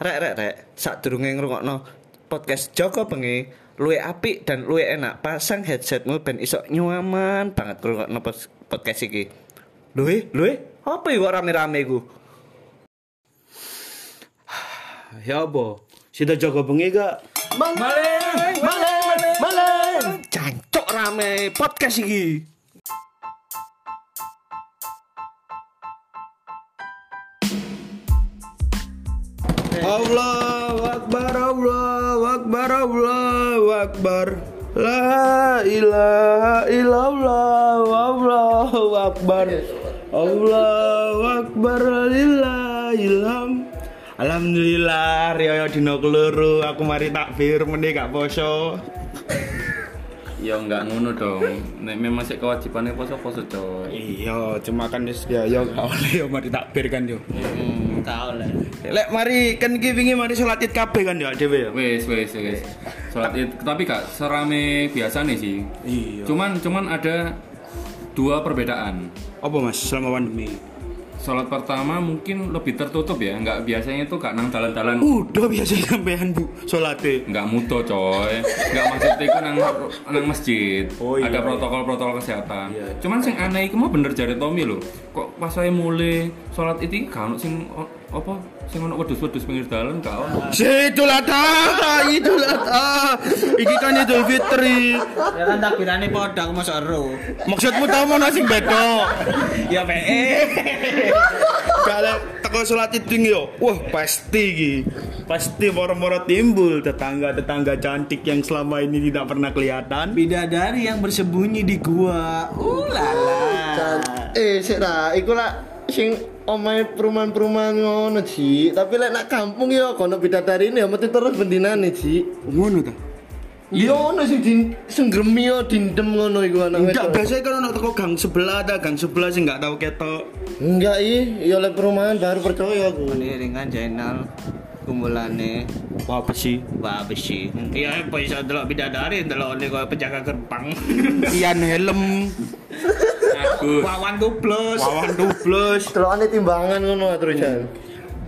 rek rek rek sadurunge ngrungokno podcast Joko Bengi luwe apik dan luwe enak pasang headsetmu ben iso nyaman banget ngrungokno podcast iki. Luwe, luwe, apa iku rame-rame iku? Ya apa? Sida jaga bengi gak? Maleng, maleng, maleng. Cancok rame podcast iki. Allahu Akbar, Allahu Akbar, Allahu Akbar. La ilaha illallah, Allahu Akbar. Allahu Akbar, lillahilham. Alhamdulillah, Rio dino keluru, aku mari takbir meni gak poso. Ya enggak ngono dong. Nek memang sik kewajibannya poso-poso coy. Iya, cuma kan wis ya yo gak oleh yo mari takbir kan yo. Hmm, tau lah. Lek mari kan wingi mari salat Id kabeh kan yo dhewe yo. Wes wes wes. Salat Id tapi gak serame biasa nih sih. Iya. Cuman cuman ada dua perbedaan. Apa Mas selama pandemi? Salat pertama mungkin lebih tertutup ya, nggak biasanya tuh gak nang dalan-dalan Udah biasa sampean Bu salate. nggak muto coy nggak maksudnya itu nang nang masjid Oh, iya, ada iya. protokol-protokol kesehatan Iya. cuman sing aneh iku mau bener jare Tommy lho kok pas saya mulai sholat itu ono sing apa sing ono wedhus-wedhus pinggir dalan gak ono Idul Adha, Idul Adha. Iki kan Idul Fitri. Ya kan takbirane padha aku mosok ero. Maksudmu tau mau sing beda? Ya PE. Kalau teko salat Id yo, wah pasti iki. Pasti moro-moro timbul tetangga-tetangga cantik yang selama ini tidak pernah kelihatan. Bidadari yang bersembunyi di gua. Ulala. Eh, sik iku lah sing omahe perumahan-perumahan ngono, Ji. Tapi lek nak kampung ya kono bidadari ini ya mesti terus bendinane, Ji. Ngono ta? Iya ono sing din senggremi yo dindem ngono iku anak Enggak, wedok. biasanya kan ono teko gang sebelah ada gang sebelah sing enggak tahu ketok. Enggak i, ya lek perumahan baru percaya aku. Ini ringan channel kumpulane Apa sih? Wah besi. Iya, apa iso delok bidadari delok ne koyo penjaga gerbang. Ian helm, Agus Wawan plus. wawan dubles. Delokane timbangan ngono terus Jan.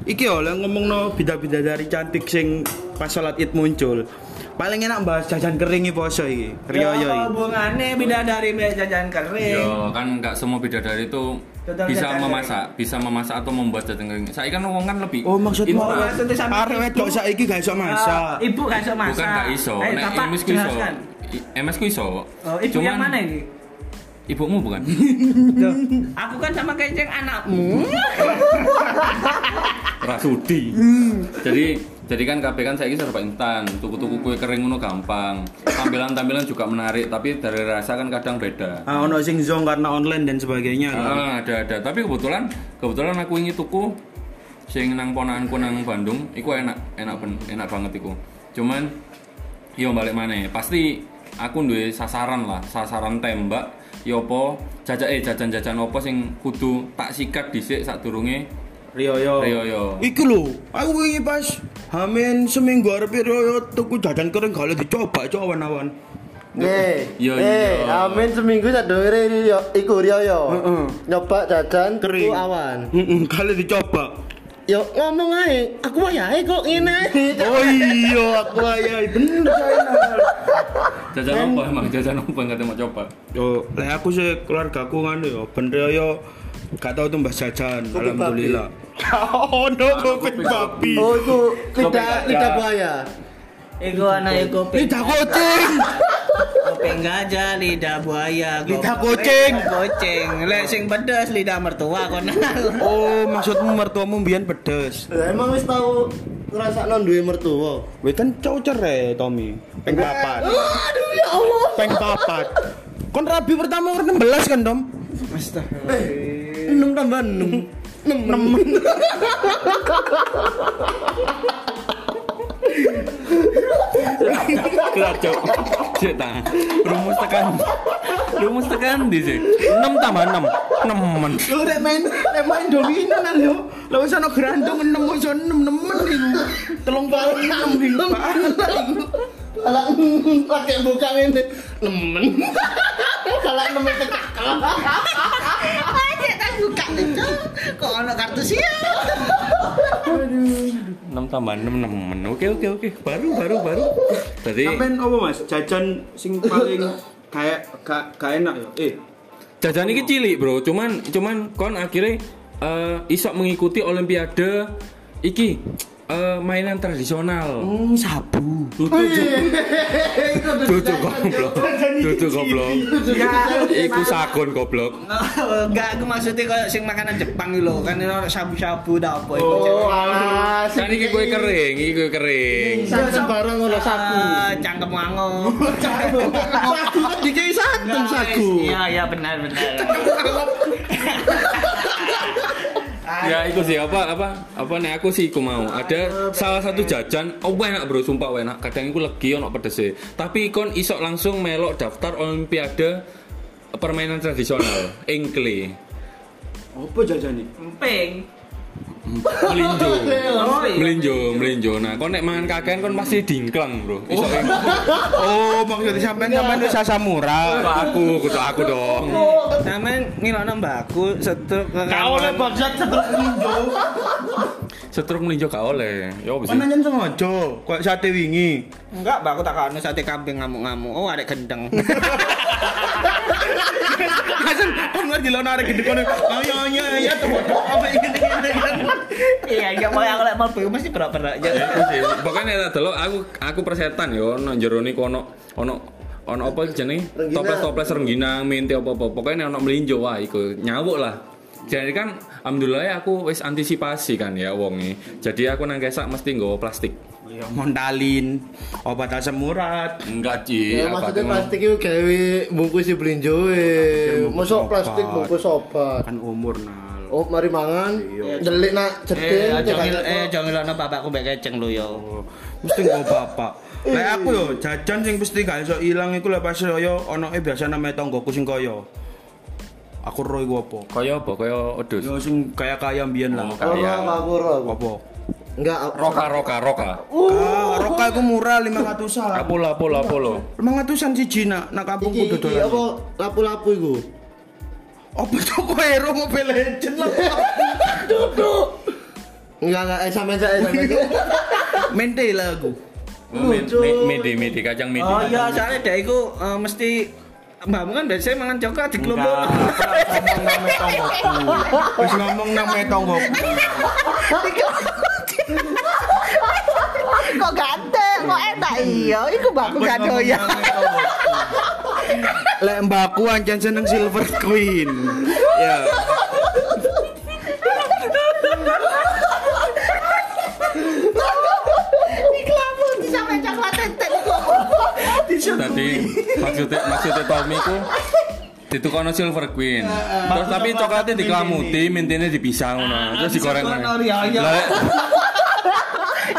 Iki yo lek ngomongno bida-bidadari cantik sing pas salat Id muncul. Paling enak bahas jajan kering iki poso iki. Rio yo hubungane bidadari mbek jajan kering. Yo kan nggak semua bidadari itu Tetap bisa jajan memasak, bisa memasak atau membuat jajan kering. Saya kan ngomong kan lebih. Oh maksudmu Oh, maksudnya sampe arek wedok saiki gak iso masak. Eh, ibu gak iso masak. Bukan gak iso, Eh, nek Bapak, MS ku iso. MS ku iso. Oh, ibu yang mana ini? Ibumu bukan? Loh, aku kan sama kayak anakmu. Rasudi. Jadi jadi kan KB kan saya serba instan, tuku-tuku kue kering ngono gampang. Tampilan-tampilan juga menarik, tapi dari rasa kan kadang beda. Ah ono sing zong karena online dan sebagainya. kan. Ah, ada ada. Tapi kebetulan kebetulan aku ingin tuku sing nang ponakanku nang Bandung, iku enak, enak ben, enak banget iku. Cuman yo balik mana pasti aku duwe sasaran lah, sasaran tembak. Yo apa jajan eh jajan-jajan apa sing kudu tak sikat dhisik sadurunge Rio yo. Rio yo. Iku lho, aku wingi pas Hamin seminggu arep Rio yo tuku jajan kering gak oleh dicoba cok awan-awan. Nggih. Yo, Eh, yo. amin seminggu sadure yo iku Rio yo. Heeh. Nyoba jajan Kering. tuku awan. Heeh, kali dicoba. Yo ngomong ae, aku wayahe kok ngene ae. Oh iya, aku ya bener saya. Jajan apa emang jajan apa yang katanya mau coba? Yo, lek aku sih keluarga aku ngono yo, ben Rio yo gak tau tumbas jajan, Kopi alhamdulillah. Oh no, kopi babi. Oh, Kopi lidah gajah. buaya. Iku anak kopi. Lidah kucing. Kopi gajah, lidah buaya, Lidah kucing. Kucing. Lek sing pedes lidah mertua kono. Oh, maksudmu mertuamu mbiyen pedes. Lah emang wis tau ngrasakno duwe mertua. Wih kan cowok cerai Tommy Peng papat Aduh ya Allah. Peng papat Kon rabi pertama umur 16 kan Tom? Astagfirullah. 6 tambah 6. 6. Kacau. Cek ta. Rumus tekan. Rumus tekan di sih. 6 tambah 6. 6. Lo rek main rek main dominan kan yo. Lo wis ana grandong 6 iso 6 nemen iku. Telung paling 6 iku. Kalau pakai buka ini nemen. Kalau nemen tekak. Aja tak buka itu. Kok kartu siap. 6 tambah 6 nemen. Oke oke oke. Baru baru baru. Tadi Sampean apa Mas? Jajan sing paling kayak gak gak enak ya? Eh, jajan iki cilik, Bro. Cuman cuman kon akhirnya eh iso mengikuti olimpiade iki eh, mainan tradisional. hmm, sabu. Dudu goblok. Dudu goblok. Iku sakon goblok. Enggak, aku maksudnya kayak sing makanan Jepang iki lho, kan ono sabu-sabu ta apa iku. Oh, alah. Kan iki kue kering, iki kue kering. Santem barang ngono saku. Ah, Cangkem wango. Saku kan dikei santem saku. Iya, iya benar benar. Ya itu sih apa apa apa nih aku sih aku mau. Ada salah satu jajan oh enak bro sumpah enak. Kadang aku legi ono pedes tapi kon isok langsung melok daftar olimpiade permainan tradisional engkle Apa jajane? Emping. melinjo Oh, iya. melinjo melinjo nah kon nek mangan kakean kon pasti dingkleng bro isok Oh, maksudnya sampean sampean wis sasamura. aku kudu aku dong Sampeyan ngilokno mbakku setruk Gak oleh bangsat setruk ninjo. setruk melinjo gak oleh ya sih Kan nyen sengaja, kayak sate wingi. Enggak, mbakku tak sate kambing ngamuk-ngamuk. Oh, arek gendeng. Hasan, kon ngerti lo narik gede kono. Ayo ayo ayo temu apa ini. Iya, iya, mau aku lek mlebu mesti berak-berak aja. Iku sih. Pokoknya tak delok aku aku persetan yo ono jero niku ono ono ono apa jenenge? Toples-toples rengginang, minti apa-apa. Pokoknya ono melinjo wah iku nyawuk lah. Jadi kan alhamdulillah ya aku wis antisipasi kan ya wonge. Jadi aku nang kesak mesti nggawa plastik. Ya montalin, obat asam urat. Enggak Ci, Ya maksudnya plastik itu gawe bungkus belinjo e. Mosok plastik bungkus obat. Kan umur nal. Oh, mari mangan. Delik nak Eh, jeding. eh aja ngilokno bapakku mbek keceng lho yo. Oh, mesti nggo bapak. Lek aku yo jajan sing mesti gak iso ilang iku lek pas yo ono e biasa namanya tonggoku sing kaya. Aku ro iku apa? Kaya apa? Kaya wedhus. Yo sing kaya-kaya mbiyen lah. Oh, kaya. aku ora. Apa? Enggak. Roka roka roka. Ah, roka iku murah 500-an. Apolo apolo apolo. 500-an siji nak nak kampungku Iki iki dodolan. apa lapu-lapu iku? Apa toko hero Mobile Legend lah. Duduk. Enggak enggak eh sampe saya sampe. Mente lah aku. Lucu. Midi midi kacang midi. Oh iya, soalnya dia iku eh, mesti Mbakmu kan biasanya mangan coklat di kelompok. Wis ngomong nama tonggoku. kok ganteng kok enak iya iku mbakku gak doyan Lek mbakku ancen seneng Silver Queen. Ya. Tadi maksudnya maksudnya Tommy ku ditukono Silver Queen. Terus tapi coklatnya dikelamuti, mintine dipisah ngono. Terus digoreng iya, iya.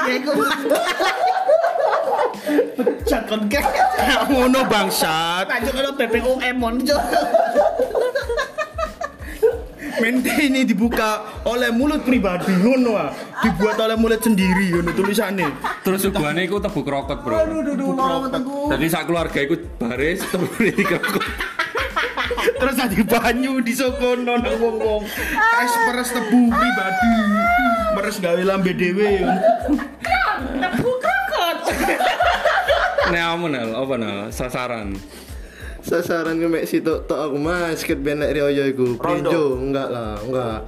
Ya iku Jakon ke. Ngono bangsat. Lanjut kalau BPUM mon. Mente ini dibuka oleh mulut pribadi ngono ah. Dibuat oleh mulut sendiri ngono tulisannya. Terus suguhane iku tebu krokot, Bro. Aduh, aduh, aduh. Jadi sak keluarga iku baris tebu di krokot. Terus tadi banyu di sokono nang wong-wong. Es peres tebu pribadi. Meres gawe lambe dhewe. Nek amun nal, apa nal? Sasaran. Sasaran ke mek situ tok aku mas ket ben nek riyo iku. Blinjo enggak lah, enggak.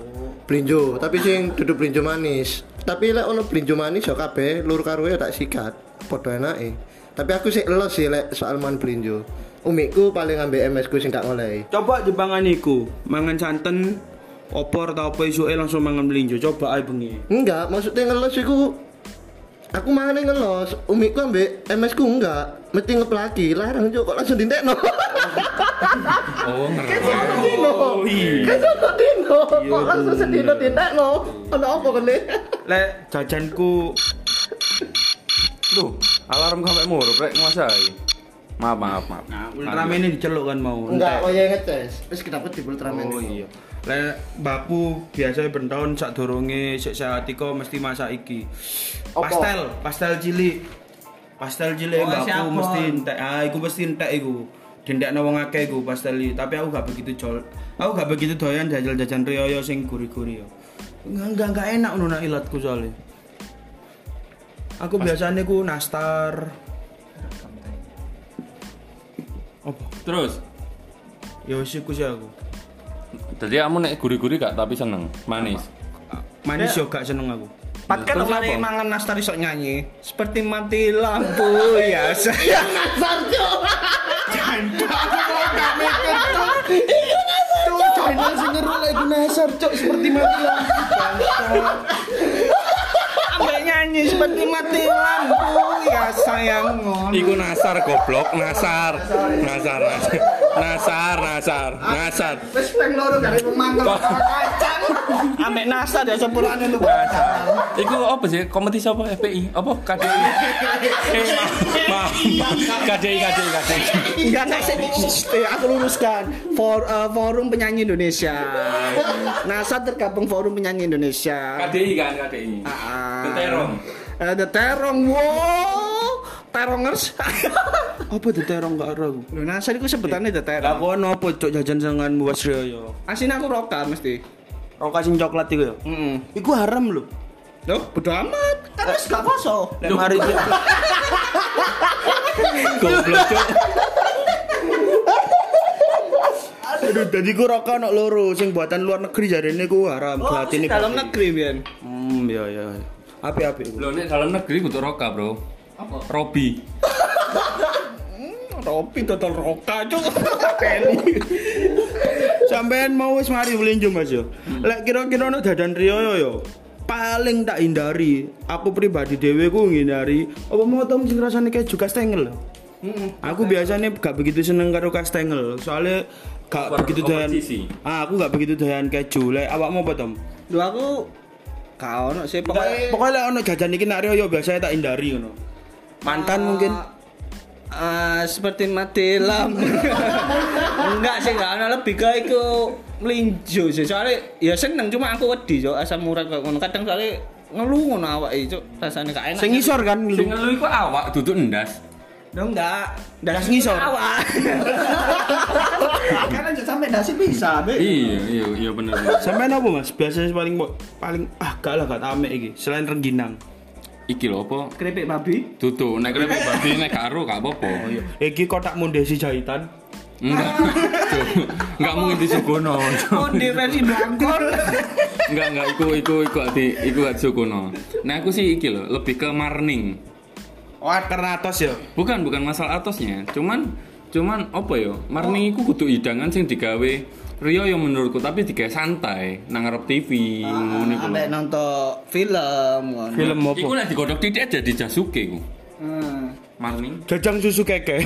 Blinjo, tapi sing duduk blinjo manis. Tapi lek ono blinjo manis yo kabeh lur karo ya tak sikat. Padha enake. Tapi aku sih elos sih lek soal man blinjo. Umikku paling ambek MS ku sing gak ngolehi. Coba jebangan iku, mangan santen opor atau apa isuke langsung mangan melinjo. Coba ae bengi. Enggak, maksudnya ngelos iku Aku mangan ngelos, umikku ambek MS ku enggak. Mesti ngeplaki, larang juk kok langsung dintekno. Oh, ngerti. Oh iya. Ke sana dino, kok langsung sedino dintekno. Ono apa kene? Lek jajanku Duh, alarm sampai murup rek nguasai. Maaf, maaf, maaf. Nah, Ultraman ini diceluk kan mau. Enggak, entek. kaya ngetes. Wis kedapet di Ultraman. Oh iya. Lek mbakku biasa bentahun sak dorongnya sik sehat iku mesti masak iki. Apa? Pastel, pastel cilik. Pastel cilik Oh, siapa? mesti entek. Ah, iku mesti entek iku. Dendekno wong akeh iku pastel iki, tapi aku gak begitu jol. Aku gak begitu doyan jajal-jajan riyo sing gurih-gurih yo. Enggak enggak enak ngono nak ilatku soalnya. Aku biasanya ku nastar. Apa? Terus, Ya wis iku sih aku. Jadi kamu nek gurih-gurih gak tapi seneng, manis. Manis yo gak seneng aku. Pat kan apa? mangan nastar iso nyanyi seperti mati lampu ya saya Cuk, channel sing ngeru lagi nasar, cuk, seperti mati lampu. Ambek nyanyi seperti mati lampu ya sayang Iku nasar goblok, nasar. Nasar, nasar. Nasar, nasar, nasar. Wis peng loro gak pemangkel kacang. Ambek nastar ya sepulane lu bahasa Iku apa sih? Kompetisi apa? FPI? Apa? KDI? Eh, maaf, maaf. KDI, KDI, KDI. Enggak nek sik- eh, aku luruskan For, eh, forum penyanyi Indonesia NASA tergabung forum penyanyi Indonesia KDI kan, KDI. Ah. The Terong. Eh, The Terong wow Terongers Apa diterong gak ero aku? Lho NASA itu sebutannya The Lah Terong kono apa cuk jajan sengan buas Rioyo. Asin aku roka mesti Roka sing coklat iku ya. Heeh. Iku haram lho. Loh, bodo amat. Kan wis gak poso. Lek mari Goblok, Cuk. Aduh, dadi ku roka ono loro sing buatan luar negeri jarene ku haram. Oh, Gelatine dalam negeri Bian. Hmm, ya ya. Api-api. Loh, nek dalam negeri butuh roka, Bro. Apa? Robi. Ropi total roka. Peli. Sampean mau wis mari melinjo Mas yo. Lek kira-kira ono dadan Rioyo yo. Paling tak hindari, aku pribadi dhewe ku ngindari apa mau tom sing rasane keju kastengel. Aku biasanya gak begitu seneng karo kastengel, soalnya gak Super begitu doyan. Ah, aku gak begitu doyan keju. Lek awakmu apa tom? Lho aku kau ono sih pokoknya Pokoknya lek ono jajan iki nak Rioyo biasanya tak hindari ngono. Mantan mungkin. Ah, seperti mati lampu. Enggak sih, enggak ana lebih ke iku melinjo sih. Soalnya ya seneng cuma aku wedi cuk asam urat kok ngono. Kadang soalnya ngeluh ngono awake cuk. Rasane gak enak. Sing ngisor kan Sing lu. ngelu iku awak duduk endas. Lho enggak. Das ngisor. Awak. Karena aja sampai dasi bisa, Be. Iya, iya, iya bener. Sampean apa Mas? Biasanya paling paling ah gak lah gak ame iki selain rengginang. Iki lho apa? Keripik babi. Tutu, nek keripik babi nek karo gak apa-apa. Iki kotak mundesi jahitan. Enggak. Enggak mungkin disukono. Cuk. Mondi versi blangkon. Enggak, enggak iku iku iku di iku gak disukono. Nah, aku sih iki lho, lebih ke marning. Oh, karena atas ya. Bukan, bukan masalah atosnya. Cuman cuman apa ya? Marning iku kudu hidangan sing digawe Rio yang menurutku tapi digawe santai nang ngarep TV ngono iku. lho. Ambek nonton film ngono. Film apa? Iku nek digodhog titik aja di Jasuke iku. Hmm. Marning. Jajang susu keke.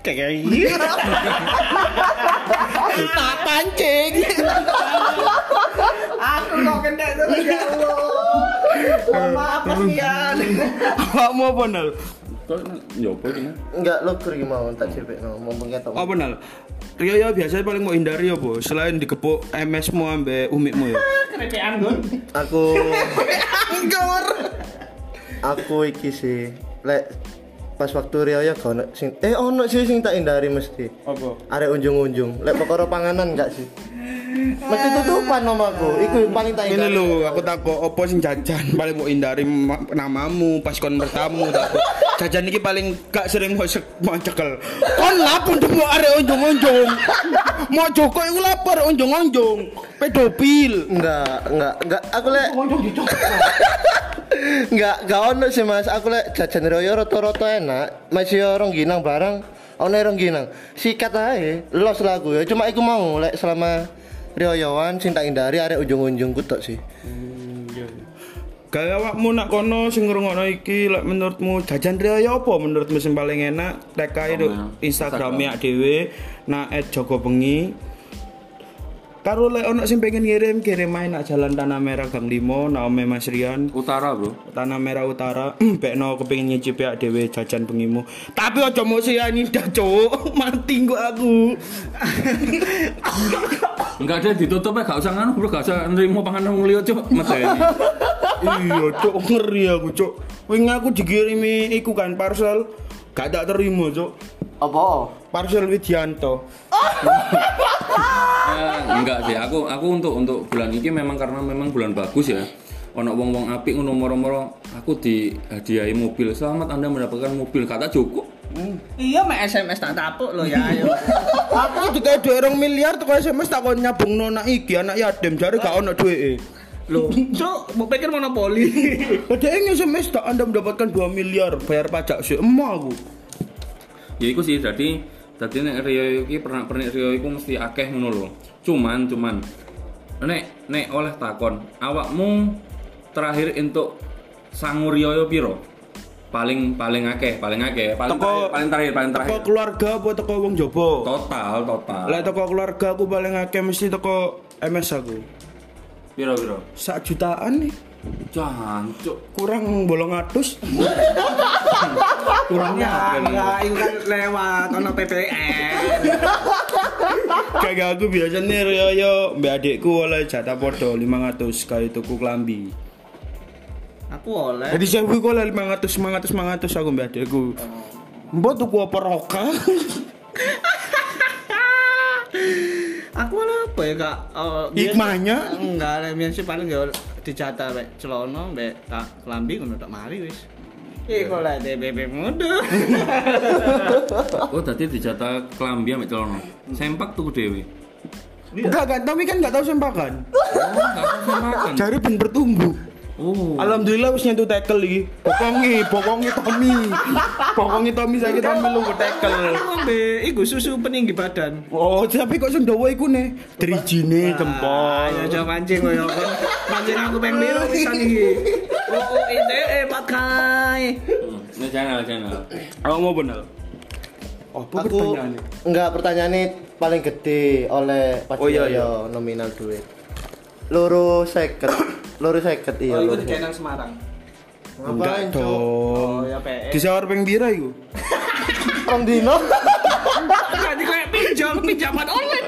Kayak gini. Tak pancing. Aku kok kena terus ya Allah. Maaf kasihan. Awakmu apa nal? Kok yo apa iki? Enggak lo mau tak cepet no ngomong ketok. Apa nal? Rio ya biasanya paling mau hindari apa? Selain dikepuk MS mu ambek umikmu ya. Anggur. Aku Anggur. aku iki sih lek pas waktu Rio ya gak ono sing eh ono sih sing tak hindari mesti. Apa? Arek unjung-unjung. Lek perkara panganan enggak sih? Mesti tutupan nomaku. Iku yang paling tak Ini lho, aku takut opo sing jajan paling mau hindari ma- namamu pas kon bertamu takut. Jajan iki paling gak sering mau mau cekel. Kon lapun demo arek unjung-unjung. Mau Joko iku lapor unjung-unjung. Pedofil. Enggak, enggak, enggak. Aku lek Enggak, enggak ono sih Mas. Aku lek jajan Royo rata-rata enak. Masih orang ginang barang. Ono orang ginang. Sikat ae, los lagu ya. Cuma iku mau lek selama Rioyoan sing tak hindari arek ujung-ujung kutok sih. Gaya awakmu nak kono sing ngrungokno iki lek menurutmu jajan Rioyo apa menurutmu sing paling enak? Ae Sama. do Instagram ya dhewe nak @jogobengi. Karo lek ono sing pengen ngirim kirim ae nak jalan Tanah Merah Gang 5 Naome Mas Rian. Utara, Bro. Tanah Merah Utara bekno kepengin nyicipi ak dhewe jajan bengimu. Tapi aja mau siani dah, Cuk. Mati kok aku. Enggak ada ditutup ya, gak usah nganu, Bro, gak usah nerimo panganan wong liya, Cuk. Medeni. iya, Cuk, ngeri aku, Cuk. Wing aku dikirimi iku kan parcel gak tak terima, Cuk. Apa? Parcel Widianto. Eh, enggak sih, aku aku untuk untuk bulan ini memang karena memang bulan bagus ya. ono wong-wong apik ngono moro-moro aku dihadiahi mobil. Selamat Anda mendapatkan mobil. Kata cukup. Iya mek SMS tak tapuk lho ya ayo. Aku dikai duit orang miliar tuh SMS tak kon nyabung anak iki anak yatim jare gak ono duit. Lho, cuk, mau pikir monopoli. Ada yang SMS tak anda mendapatkan 2 miliar bayar pajak sih emak aku. Ya iku sih jadi dadi nek Rio iki pernah pernik Rio iku mesti akeh ngono lho. Cuman cuman nek nek oleh takon, awakmu terakhir untuk sangu Rio piro? Paling paling akeh, paling akeh, paling Teko- terakhir, paling terakhir, paling terakhir. Teko keluarga apa teko wong jopo? Total, total. Lah teko keluarga aku paling akeh mesti teko MS aku. Piro piro? Sak jutaan nih. Jancuk. Kurang bolong atus. Kurangnya itu kan lewat ono PPN. Kayak aku biasanya Rio yo mbak adikku oleh jatah podo 500 kali tuku klambi. Aku oleh. Jadi saya ku oleh 500 500 500 aku mbak adikku. Mbok tuku apa roka? Aku oleh apa ya kak? Oh, Hikmahnya? Enggak, lah biyen sih paling ya dijatah mek celana mek tak klambi ngono tak mari wis. Iku lah DBB muda. Oh, tadi dijatah kelambi ambek celana. Sempak tuku dhewe. Enggak kan, tapi kan enggak tahu sempakan. Oh, enggak usah makan. Cari ben bertumbuh. Oh. Alhamdulillah wis nyentuh tackle iki. Bokongi, bokongi Tommy. Bokongi Tommy saiki Tommy lu tackle. Ngombe iku susu peninggi badan. Oh, tapi kok sing dawa iku ne? Drijine jempol. coba mancing koyo kon. Mancing aku pengen biru pisan iki. Oh, ide eh pakai. Ini channel channel. Aku mau bener. Oh, apa Aku pertanyaannya? enggak pertanyaannya paling gede oleh Pak Oh, iya, Joyo, nominal duit. Loro seket, loro seket iya. Oh, loro di. Kenang Semarang. Ngapain, Enggak Cok? dong. Oh, ya PE. Disawar ping pira iku? Rong dino. Tadi kayak pinjam pinjaman online.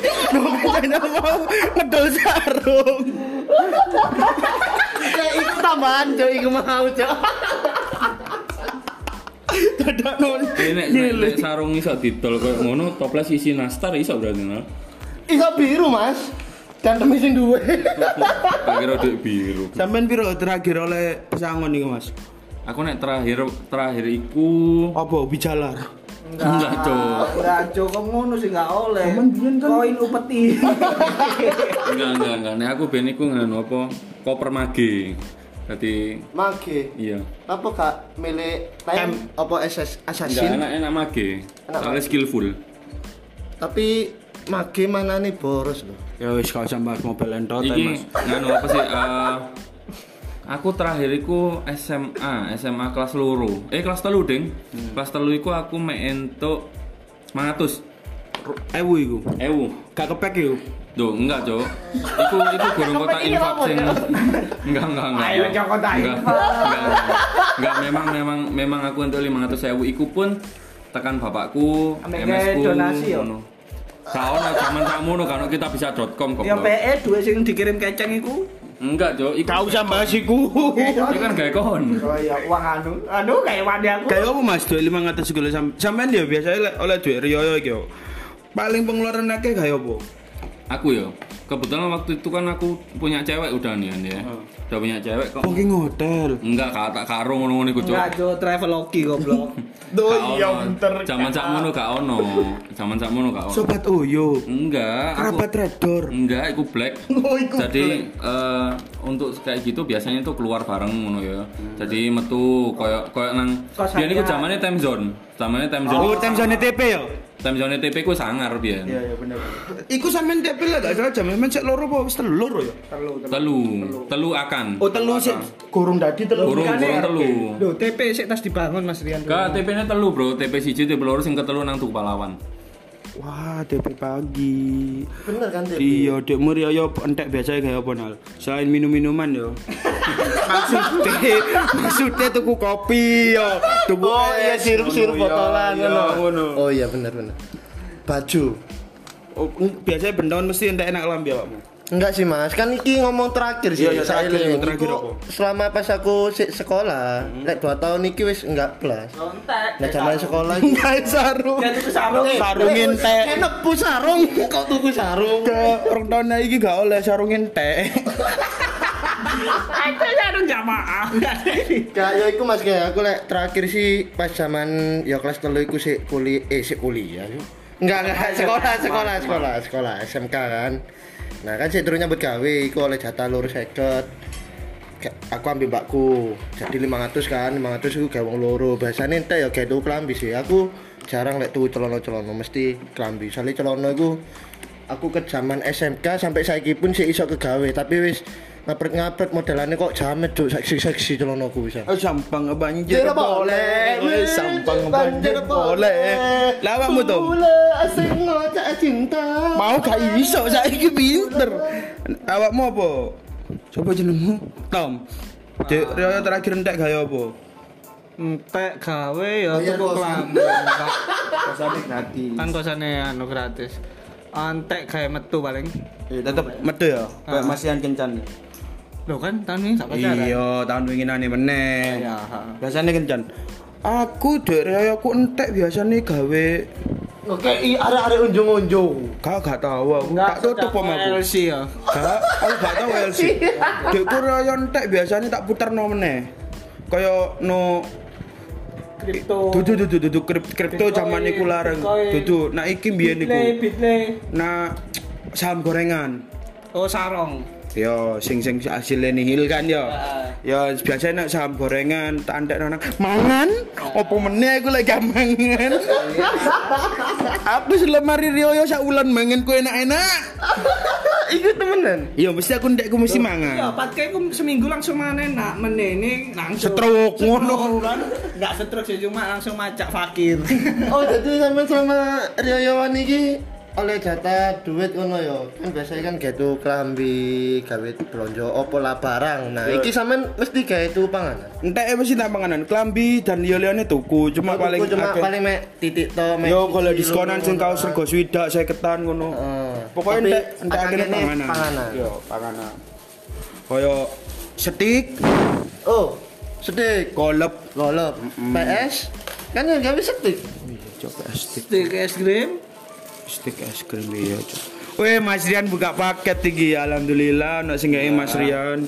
Kayaknya mau ngedol sarung. Ya iku tambahan, Cok, iku mau, Cok. Dadak nol. Nek sarung iso didol koyo ngono, toples isi nastar iso berarti no. Iso biru, Mas. Dan demi sing duwe. Tak kira dek biru. Sampeyan piro terakhir oleh pesangon iku, Mas? Aku nek terakhir terakhir iku Apa ubi jalar? enggak, Cok. Ora cok kok ngono sih enggak oleh. Biyen kan- Koin upeti. Enggak, enggak, enggak. Nek aku ben iku nganu apa? Koper mage. Dadi Mage. iya. Apa kak milih time apa SS Enggak assassin? enak-enak mage. Enak Soalnya skillful. Tapi mage mana nih boros loh. Ya wis gak usah bahas mobil entot Iki Mas. nganu apa sih? eh, aku terakhir iku SMA, SMA kelas loro. Eh kelas telu, Ding. Kelas telu iku aku mek entuk 900 Ewu iku. ewu. Gak kepek iku. Duh, enggak, Cok. Iku iku gorong kotak infak sing enggak enggak enggak. Ayo, Cok, Enggak, infak. Enggak, enggak. Enggak, memang memang memang aku entuk 500.000 iku pun tekan bapakku, Ambek MS ku. donasi, yo. Ngono. Gak ono zaman sakmono kan kita bisa.com kok. Ya PE dua sing dikirim keceng iku. Enggak, Cok. Iku usah bahas iku. Itu kan gawe kon. Oh iya, uang anu. Anu kayak wadi aku. Kayak apa Mas? Duit 500 kilo sam sampean ya biasanya le- oleh duit riyo iki yo. Paling pengeluaran akeh kayak apa? Aku ya. Kebetulan waktu itu kan aku punya cewek udah nih kan ya. Udah punya cewek kok. Booking hotel. Enggak, kata karo ngono-ngono iku, Cok. Enggak, Cok, travelogi goblok. Oh iya ono. Zaman sakmono gak ono. Zaman sakmono gak ono. Sobat Oyo. Enggak, aku Kerabat Redor. enggak, iku black. Oh, iku Jadi eh, untuk kayak gitu biasanya itu keluar bareng ngono ya. Jadi metu koyo koyo nang Kosan biyen iku ya. zamane time zone. Zamane time zone. Oh, time zone TP ya? Time zone TP ku sangar biyen. Iya, iya bener. Iku sampean TP lah gak salah jam sampean cek loro apa wis telu loro ya? Telu, telu akan. Oh, telu sih kurung dadi telu. Burung burung telu. Loh, TP sik tas dibangun Mas Rian. Gak TP-nya telu, Bro. TP siji, TP loro sing ketelu nang Tugu Pahlawan. Wah, TP pagi. Bener kan Dep? Iya, dek muri yo entek biasa kayak apa nal. Selain minum-minuman yo. maksudnya, maksudnya tuku kopi yo. Tuku Oh iya sirup-sirup botolan ngono. Oh iya bener bener. Baju. Oh, biasanya bendon mesti entek enak lambi awakmu. Enggak sih mas, kan iki ngomong terakhir sih. Iya, iya, saya terakhir, iya, terakhir apa? Selama pas aku sik sekolah, nek 2 tahun iki wis enggak plus. Kontak. Nek zaman sekolah iki Entek sarung. Ya tuku sarung. Sarung entek. Enak bu sarung, kok tuku sarung? Ke rong tahun iki gak oleh sarung entek. Itu ya kan jamaah. Gak ya iku Mas kayak aku lek terakhir sih pas zaman ya kelas telu iku sih kuliah eh sih kuliah. Enggak enggak sekolah sekolah sekolah sekolah SMK kan. Nah kan saya turun nyambut gawe iku oleh jatah lur seket. Kayak Aku ambil mbakku jadi 500 kan 500 itu gawe wong loro. Biasanya ente ya gawe tuku kelambi sih. Aku jarang lek tuku celana-celana mesti kelambi soalnya celana itu aku ke zaman SMK sampai saiki pun sih iso kegawe. Tapi wis ngapret-ngapret modelannya kok jamet cuk seksi-seksi celanaku bisa Oh, sampang banjir boleh, Eh, sampang banjir boleh. Lawakmu tuh. asing ngocak cinta. Mau gak iso saiki pinter. Awakmu apa? Coba jenengmu? Tom. Dek, Rio terakhir entek gaya apa? Entek gawe ya Bayar tuku kosan. kelambi. Kosane gratis. Kan kosane anu gratis. Entek gawe metu paling. Tetep metu ya, kayak Ah. masihan kencan. Loh kan tahun ini sak pacaran. Iya, tahun winginane meneh. Iya, ha. Biasanya kencan. Aku dek aku entek biasanya gawe Oke, i arek-arek unjung-unjung. Kau gak tahu aku. Tak tutup om aku. LC ya. Gak, aku gak tahu LC. Dekku Rio entek biasanya tak puter no meneh. Kaya no Kripto. Dudu dudu dudu krip, kripto zaman iku larang. Dudu, nah iki mbiyen iku. Bitle. Nah saham gorengan. Oh sarong. Yo sing sing hasilnya nihil kan yo. Ya biasanya nek saham gorengan tak antek nang mangan opo meneh aku lagi gak mangan. aku selemari Rio yo sak wulan mangan ku enak-enak. Iku temenan. Iya mesti aku ndek ku mesti mangan. patke ku seminggu langsung manen nak menene langsung. Stroke ngono. Enggak stroke sih cuma langsung macak fakir. Oh, jadi sampean sama Rioyawan iki oleh jatah duit ngono ya. Kan biasanya kan gitu kelambi, gawe belanja opo lah barang. Nah, iki sampean mesti gawe tuku panganan. Entek mesti tak panganan klambi dan yo liyane tuku cuma paling cuma paling mek titik to mek. Yo kalau diskonan sing kaos rego swidak saya ketan ngono. Heeh. Pokoknya entek entek akeh akhirnya panganan. panganan. Yo, panganan. Koyo setik, Oh, sedek. kolep, Golop. PS kan yang gawe setik. coba stick, Stik es krim. Stick es krim iya. Weh, Mas Rian buka paket iki, alhamdulillah ono sing Mas Rian.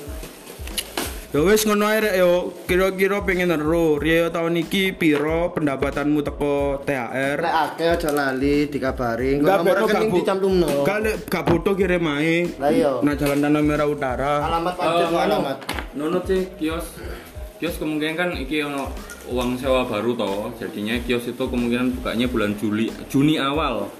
Ya wis ngono ae rek yo. Kira-kira pengen ero, Rio tahun iki piro pendapatanmu teko THR? Lek akeh aja lali dikabari. Nomor rekening dicantumno. Gak lek gak butuh kirim ae. Lah iya. Nah Jalan Tanah Merah Utara. Alamat pajak Eh, alamat. Nono sih kios. Kios kemungkinan kan iki ono uang sewa baru toh. Jadinya kios itu kemungkinan bukanya bulan Juli, Juni awal.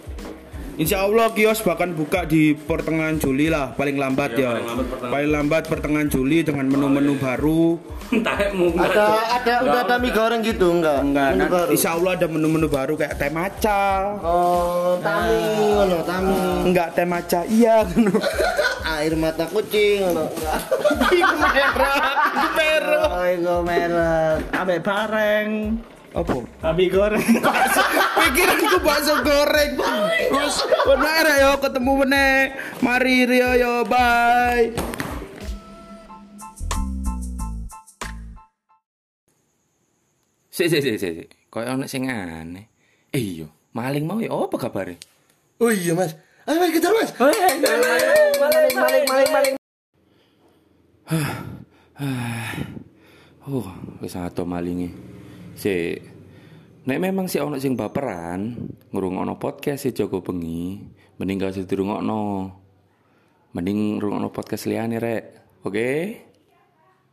Insya Allah kios bahkan buka di pertengahan Juli lah paling lambat ya. Iya, paling lambat pertengahan. Paling lambat pertengahan Juli dengan menu-menu baru. Entahmu Ada ada udah ada mie goreng gitu enggak? Enggak, Menu nah, baru. Insya Allah ada menu-menu baru kayak teh maca. Oh, tami ngono, tami. Enggak teh maca, iya. Air mata kucing ngono. Iku merah, merah. Oh, iku merek. Ambek bareng. Apa? Babi goreng. Pikiranku bakso goreng. Terus bener ya ketemu meneh. Mari Rio yo bye. Sik sik sik sik. Kayak ono sing aneh. Eh iya, maling mau ya apa kabare? Oh iya, Mas. Ayo mari kita, Mas. Oh, wis ato malinge. Sik. Nek memang sih ono sing baperan ngrungokno podcast si Joko Bengi, mending gak usah dirungokno. Mending ngrungokno podcast liyane rek. Oke?